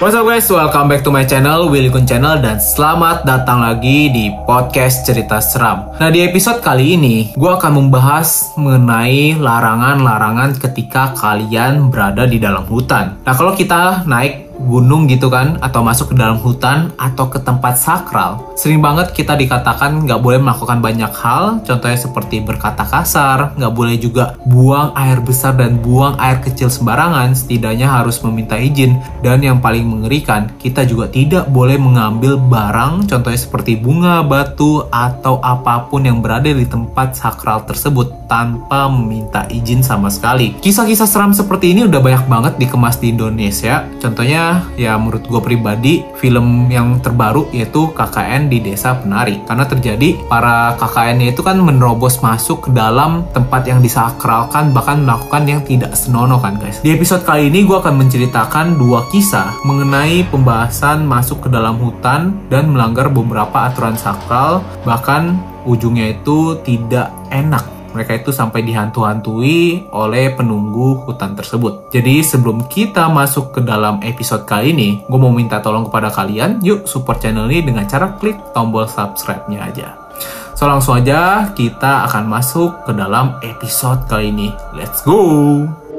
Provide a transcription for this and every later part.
What's up guys, welcome back to my channel, Willy Kun Channel Dan selamat datang lagi di podcast cerita seram. Nah di episode kali ini, gue akan membahas mengenai larangan-larangan ketika kalian berada di dalam hutan. Nah kalau kita naik gunung gitu kan atau masuk ke dalam hutan atau ke tempat sakral sering banget kita dikatakan nggak boleh melakukan banyak hal contohnya seperti berkata kasar nggak boleh juga buang air besar dan buang air kecil sembarangan setidaknya harus meminta izin. Dan yang paling mengerikan kita juga tidak boleh mengambil barang contohnya seperti bunga batu atau apa pun yang berada di tempat sakral tersebut tanpa meminta izin sama sekali. Kisah-kisah seram seperti ini udah banyak banget dikemas di Indonesia. Contohnya ya menurut gue pribadi film yang terbaru yaitu KKN di Desa Penari. Karena terjadi para KKN itu kan menerobos masuk ke dalam tempat yang disakralkan bahkan melakukan yang tidak senonoh kan guys. Di episode kali ini gue akan menceritakan dua kisah mengenai pembahasan masuk ke dalam hutan dan melanggar beberapa aturan sakral. Bahkan ujungnya itu tidak enak mereka itu sampai dihantu-hantui oleh penunggu hutan tersebut. Jadi sebelum kita masuk ke dalam episode kali ini, gue mau minta tolong kepada kalian, yuk support channel ini dengan cara klik tombol subscribe-nya aja. So langsung aja kita akan masuk ke dalam episode kali ini. Let's go!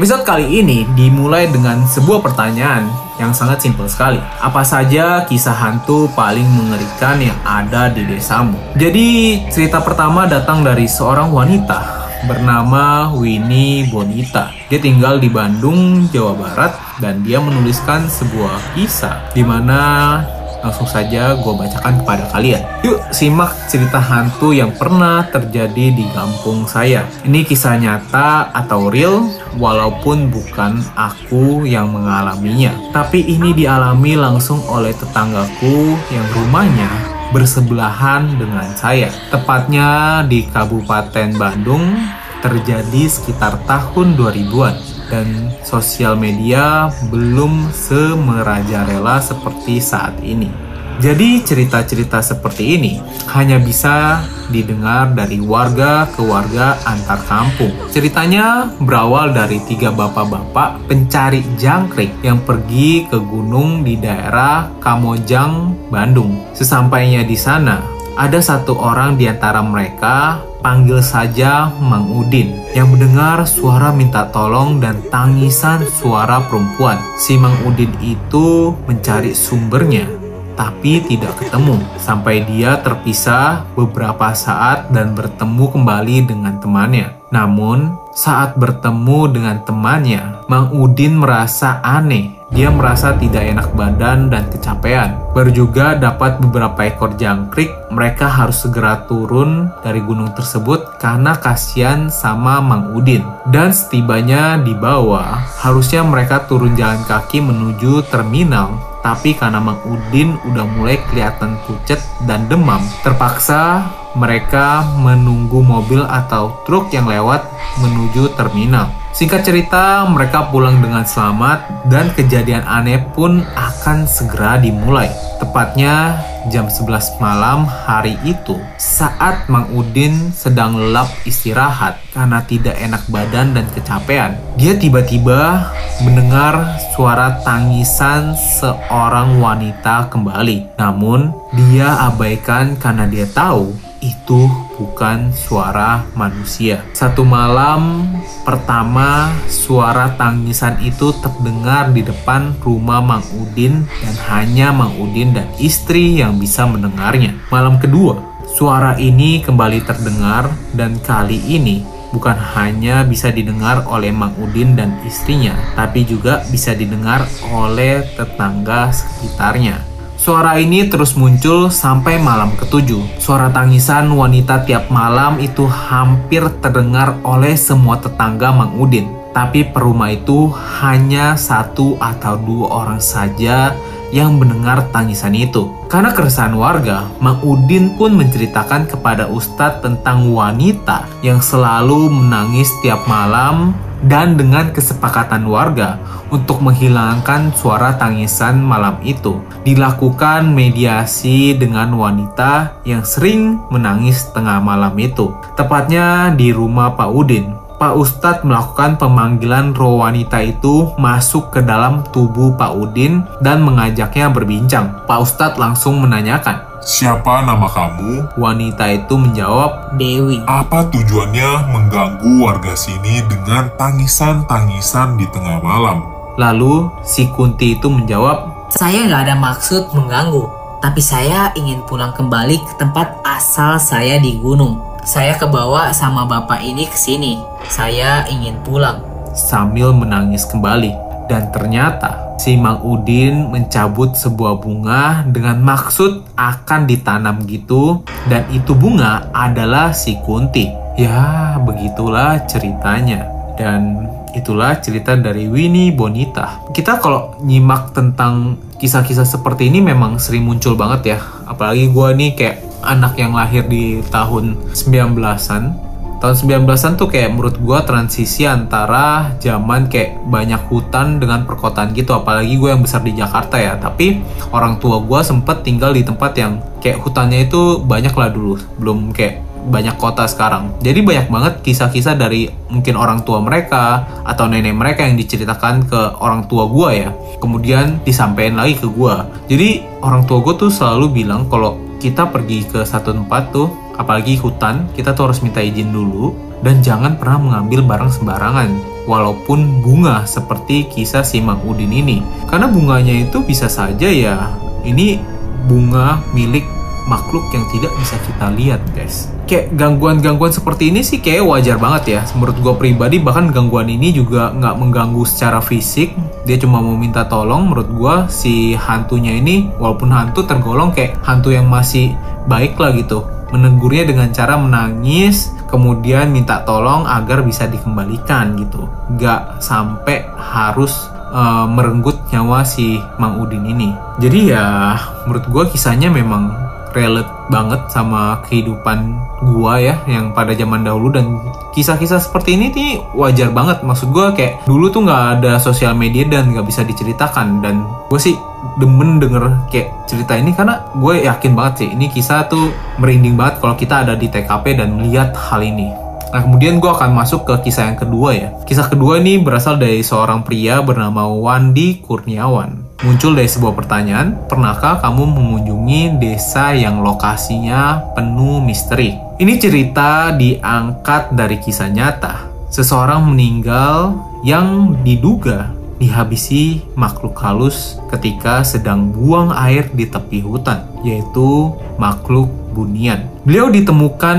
Episode kali ini dimulai dengan sebuah pertanyaan yang sangat simpel sekali. Apa saja kisah hantu paling mengerikan yang ada di desamu? Jadi, cerita pertama datang dari seorang wanita bernama Winnie Bonita. Dia tinggal di Bandung, Jawa Barat, dan dia menuliskan sebuah kisah di mana langsung saja gue bacakan kepada kalian. Yuk simak cerita hantu yang pernah terjadi di kampung saya. Ini kisah nyata atau real walaupun bukan aku yang mengalaminya. Tapi ini dialami langsung oleh tetanggaku yang rumahnya bersebelahan dengan saya. Tepatnya di Kabupaten Bandung terjadi sekitar tahun 2000-an dan sosial media belum semerajalela seperti saat ini. Jadi cerita-cerita seperti ini hanya bisa didengar dari warga ke warga antar kampung. Ceritanya berawal dari tiga bapak-bapak pencari jangkrik yang pergi ke gunung di daerah Kamojang, Bandung. Sesampainya di sana, ada satu orang di antara mereka panggil saja Mang Udin yang mendengar suara minta tolong dan tangisan suara perempuan. Si Mang Udin itu mencari sumbernya tapi tidak ketemu sampai dia terpisah beberapa saat dan bertemu kembali dengan temannya. Namun, saat bertemu dengan temannya, Mang Udin merasa aneh. Dia merasa tidak enak badan dan kecapean. Baru juga dapat beberapa ekor jangkrik, mereka harus segera turun dari gunung tersebut karena kasihan sama Mang Udin. Dan setibanya di bawah, harusnya mereka turun jalan kaki menuju terminal tapi karena Mang Udin udah mulai kelihatan pucat dan demam, terpaksa mereka menunggu mobil atau truk yang lewat menuju terminal. Singkat cerita, mereka pulang dengan selamat dan kejadian aneh pun akan segera dimulai. Tepatnya jam 11 malam hari itu, saat Mang Udin sedang lelap istirahat karena tidak enak badan dan kecapean. Dia tiba-tiba mendengar suara tangisan seorang wanita kembali. Namun, dia abaikan karena dia tahu itu bukan suara manusia. Satu malam pertama, suara tangisan itu terdengar di depan rumah Mang Udin dan hanya Mang Udin dan istri yang bisa mendengarnya. Malam kedua, suara ini kembali terdengar dan kali ini bukan hanya bisa didengar oleh Mang Udin dan istrinya, tapi juga bisa didengar oleh tetangga sekitarnya. Suara ini terus muncul sampai malam ketujuh. Suara tangisan wanita tiap malam itu hampir terdengar oleh semua tetangga Mang Udin. Tapi perumah itu hanya satu atau dua orang saja yang mendengar tangisan itu. Karena keresahan warga, Mang Udin pun menceritakan kepada Ustadz tentang wanita yang selalu menangis tiap malam dan dengan kesepakatan warga untuk menghilangkan suara tangisan malam itu. Dilakukan mediasi dengan wanita yang sering menangis tengah malam itu, tepatnya di rumah Pak Udin. Pak Ustadz melakukan pemanggilan roh wanita itu masuk ke dalam tubuh Pak Udin dan mengajaknya berbincang. Pak Ustadz langsung menanyakan, Siapa nama kamu? Wanita itu menjawab, Dewi. Apa tujuannya mengganggu warga sini dengan tangisan-tangisan di tengah malam? Lalu si Kunti itu menjawab, Saya nggak ada maksud mengganggu, tapi saya ingin pulang kembali ke tempat asal saya di gunung. Saya kebawa sama bapak ini ke sini. Saya ingin pulang. sambil menangis kembali. Dan ternyata si Mang Udin mencabut sebuah bunga dengan maksud akan ditanam gitu dan itu bunga adalah si Kunti. Ya, begitulah ceritanya. Dan itulah cerita dari Winnie Bonita. Kita kalau nyimak tentang kisah-kisah seperti ini memang sering muncul banget ya. Apalagi gue nih kayak anak yang lahir di tahun 19-an tahun 19-an tuh kayak menurut gua transisi antara zaman kayak banyak hutan dengan perkotaan gitu. Apalagi gue yang besar di Jakarta ya. Tapi orang tua gua sempet tinggal di tempat yang kayak hutannya itu banyak lah dulu. Belum kayak banyak kota sekarang. Jadi banyak banget kisah-kisah dari mungkin orang tua mereka atau nenek mereka yang diceritakan ke orang tua gua ya. Kemudian disampaikan lagi ke gua. Jadi orang tua gua tuh selalu bilang kalau kita pergi ke satu tempat tuh apalagi hutan, kita tuh harus minta izin dulu dan jangan pernah mengambil barang sembarangan. Walaupun bunga seperti kisah si Mang Udin ini. Karena bunganya itu bisa saja ya, ini bunga milik makhluk yang tidak bisa kita lihat guys. Kayak gangguan-gangguan seperti ini sih kayak wajar banget ya. Menurut gue pribadi bahkan gangguan ini juga nggak mengganggu secara fisik. Dia cuma mau minta tolong. Menurut gue si hantunya ini walaupun hantu tergolong kayak hantu yang masih baik lah gitu menegurnya dengan cara menangis, kemudian minta tolong agar bisa dikembalikan gitu. Gak sampai harus uh, merenggut nyawa si Mang Udin ini. Jadi ya menurut gue kisahnya memang relate banget sama kehidupan gua ya yang pada zaman dahulu dan kisah-kisah seperti ini nih wajar banget maksud gua kayak dulu tuh nggak ada sosial media dan nggak bisa diceritakan dan gue sih demen denger kayak cerita ini karena gue yakin banget sih ini kisah tuh merinding banget kalau kita ada di TKP dan melihat hal ini Nah, kemudian gue akan masuk ke kisah yang kedua ya. Kisah kedua ini berasal dari seorang pria bernama Wandi Kurniawan. Muncul dari sebuah pertanyaan, pernahkah kamu mengunjungi desa yang lokasinya penuh misteri? Ini cerita diangkat dari kisah nyata. Seseorang meninggal yang diduga dihabisi makhluk halus ketika sedang buang air di tepi hutan, yaitu makhluk bunian. Beliau ditemukan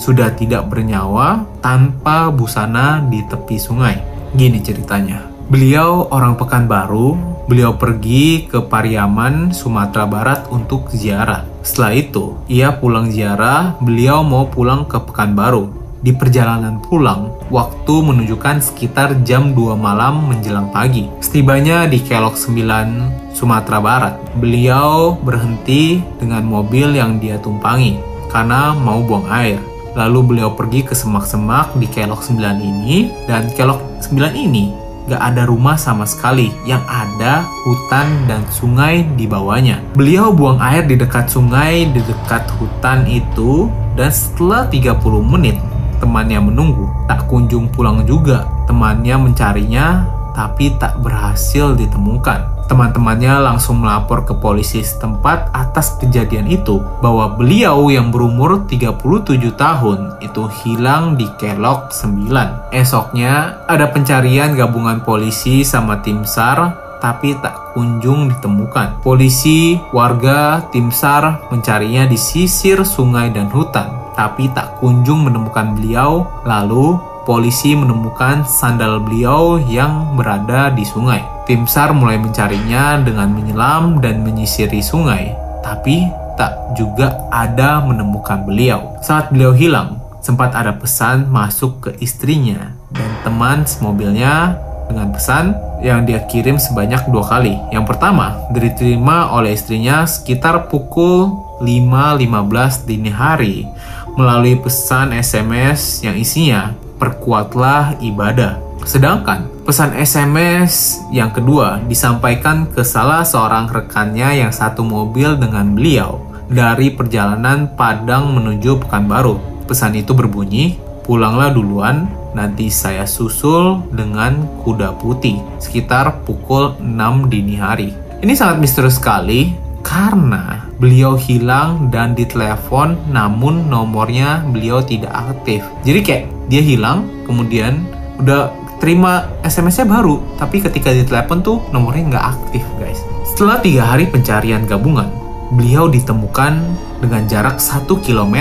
sudah tidak bernyawa tanpa busana di tepi sungai. Gini ceritanya. Beliau orang Pekanbaru, beliau pergi ke Pariaman, Sumatera Barat untuk ziarah. Setelah itu, ia pulang ziarah, beliau mau pulang ke Pekanbaru. Di perjalanan pulang, waktu menunjukkan sekitar jam 2 malam menjelang pagi. Setibanya di Kelok 9, Sumatera Barat, beliau berhenti dengan mobil yang dia tumpangi karena mau buang air. Lalu beliau pergi ke semak-semak di Kelok 9 ini dan Kelok 9 ini gak ada rumah sama sekali yang ada hutan dan sungai di bawahnya. Beliau buang air di dekat sungai di dekat hutan itu dan setelah 30 menit temannya menunggu tak kunjung pulang juga. Temannya mencarinya tapi tak berhasil ditemukan. Teman-temannya langsung melapor ke polisi setempat atas kejadian itu bahwa beliau yang berumur 37 tahun itu hilang di Kelok 9. Esoknya ada pencarian gabungan polisi sama tim SAR tapi tak kunjung ditemukan. Polisi, warga, tim SAR mencarinya di sisir sungai dan hutan, tapi tak kunjung menemukan beliau. Lalu polisi menemukan sandal beliau yang berada di sungai. Tim SAR mulai mencarinya dengan menyelam dan menyisiri sungai, tapi tak juga ada menemukan beliau. Saat beliau hilang, sempat ada pesan masuk ke istrinya dan teman semobilnya dengan pesan yang dia kirim sebanyak dua kali. Yang pertama, diterima oleh istrinya sekitar pukul 5.15 dini hari melalui pesan SMS yang isinya perkuatlah ibadah. Sedangkan pesan SMS yang kedua disampaikan ke salah seorang rekannya yang satu mobil dengan beliau dari perjalanan Padang menuju Pekanbaru. Pesan itu berbunyi, pulanglah duluan, nanti saya susul dengan kuda putih sekitar pukul 6 dini hari. Ini sangat misterius sekali karena beliau hilang dan ditelepon namun nomornya beliau tidak aktif. Jadi kayak dia hilang kemudian udah terima SMS-nya baru, tapi ketika ditelepon tuh nomornya nggak aktif guys. Setelah tiga hari pencarian gabungan, beliau ditemukan dengan jarak 1 km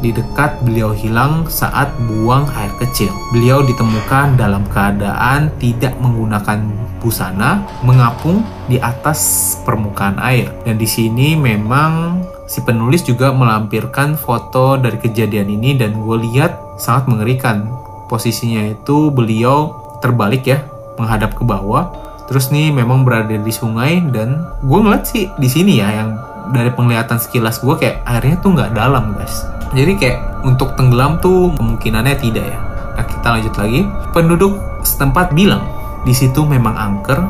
di dekat beliau hilang saat buang air kecil. Beliau ditemukan dalam keadaan tidak menggunakan busana, mengapung di atas permukaan air. Dan di sini memang si penulis juga melampirkan foto dari kejadian ini dan gue lihat sangat mengerikan. Posisinya itu beliau terbalik ya, menghadap ke bawah. Terus nih memang berada di sungai dan gue ngeliat sih di sini ya yang dari penglihatan sekilas gue kayak airnya tuh nggak dalam guys jadi kayak untuk tenggelam tuh kemungkinannya tidak ya nah kita lanjut lagi penduduk setempat bilang di situ memang angker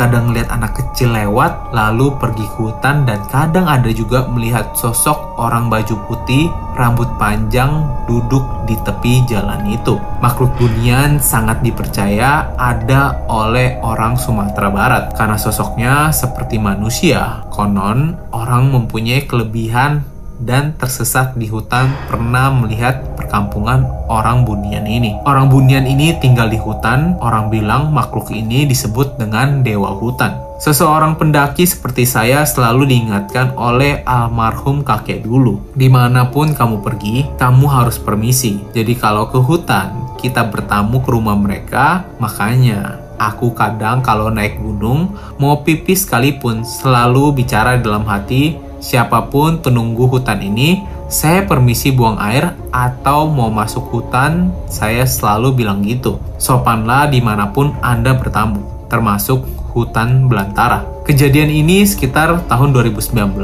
kadang lihat anak kecil lewat lalu pergi ke hutan dan kadang ada juga melihat sosok orang baju putih rambut panjang duduk di tepi jalan itu. Makhluk bunian sangat dipercaya ada oleh orang Sumatera Barat karena sosoknya seperti manusia. Konon orang mempunyai kelebihan dan tersesat di hutan pernah melihat perkampungan orang Bunian ini. Orang Bunian ini tinggal di hutan, orang bilang makhluk ini disebut dengan dewa hutan. Seseorang pendaki seperti saya selalu diingatkan oleh almarhum kakek dulu. Di mana pun kamu pergi, kamu harus permisi. Jadi kalau ke hutan, kita bertamu ke rumah mereka, makanya aku kadang kalau naik gunung, mau pipis sekalipun selalu bicara dalam hati, siapa pun penunggu hutan ini, saya permisi buang air atau mau masuk hutan, saya selalu bilang gitu. Sopanlah di mana pun Anda bertamu, termasuk hutan belantara. Kejadian ini sekitar tahun 2019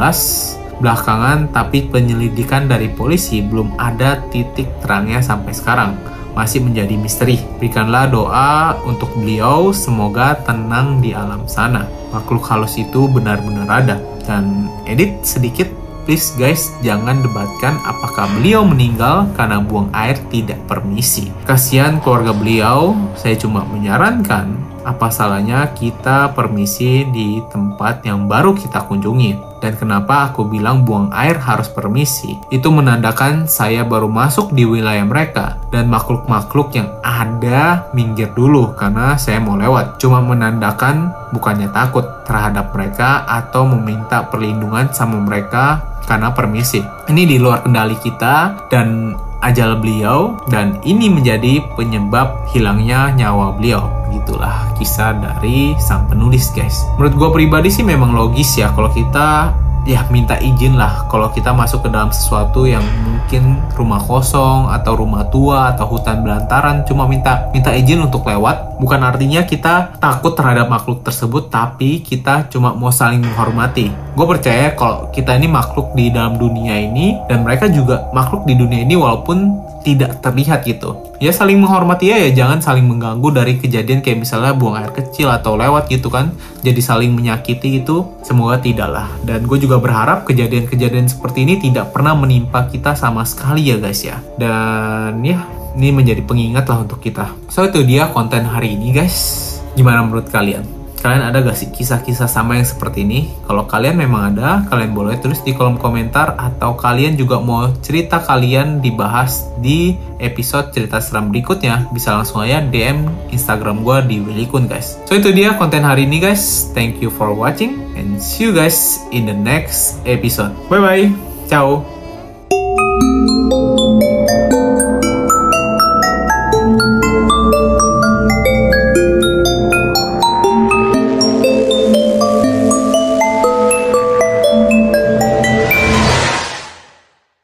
belakangan tapi penyelidikan dari polisi belum ada titik terangnya sampai sekarang masih menjadi misteri. Berikanlah doa untuk beliau, semoga tenang di alam sana. Makhluk halus itu benar-benar ada. Dan edit sedikit, please guys, jangan debatkan apakah beliau meninggal karena buang air tidak permisi. Kasihan keluarga beliau, saya cuma menyarankan apa salahnya kita permisi di tempat yang baru kita kunjungi? Dan kenapa aku bilang buang air harus permisi? Itu menandakan saya baru masuk di wilayah mereka dan makhluk-makhluk yang ada minggir dulu karena saya mau lewat. Cuma menandakan bukannya takut terhadap mereka atau meminta perlindungan sama mereka karena permisi. Ini di luar kendali kita dan ajal beliau dan ini menjadi penyebab hilangnya nyawa beliau. Gitulah kisah dari sang penulis guys. Menurut gue pribadi sih memang logis ya kalau kita ya minta izin lah kalau kita masuk ke dalam sesuatu yang mungkin rumah kosong atau rumah tua atau hutan belantaran cuma minta minta izin untuk lewat bukan artinya kita takut terhadap makhluk tersebut tapi kita cuma mau saling menghormati gue percaya kalau kita ini makhluk di dalam dunia ini dan mereka juga makhluk di dunia ini walaupun tidak terlihat gitu. Ya saling menghormati ya ya jangan saling mengganggu dari kejadian kayak misalnya buang air kecil atau lewat gitu kan. Jadi saling menyakiti itu semoga tidak lah dan gue juga berharap kejadian-kejadian seperti ini tidak pernah menimpa kita sama sekali ya guys ya. Dan ya ini menjadi pengingat lah untuk kita. So itu dia konten hari ini guys. Gimana menurut kalian kalian ada gak sih kisah-kisah sama yang seperti ini? Kalau kalian memang ada, kalian boleh tulis di kolom komentar atau kalian juga mau cerita kalian dibahas di episode cerita seram berikutnya, bisa langsung aja DM Instagram gue di Willikun guys. So itu dia konten hari ini guys. Thank you for watching and see you guys in the next episode. Bye bye. Ciao.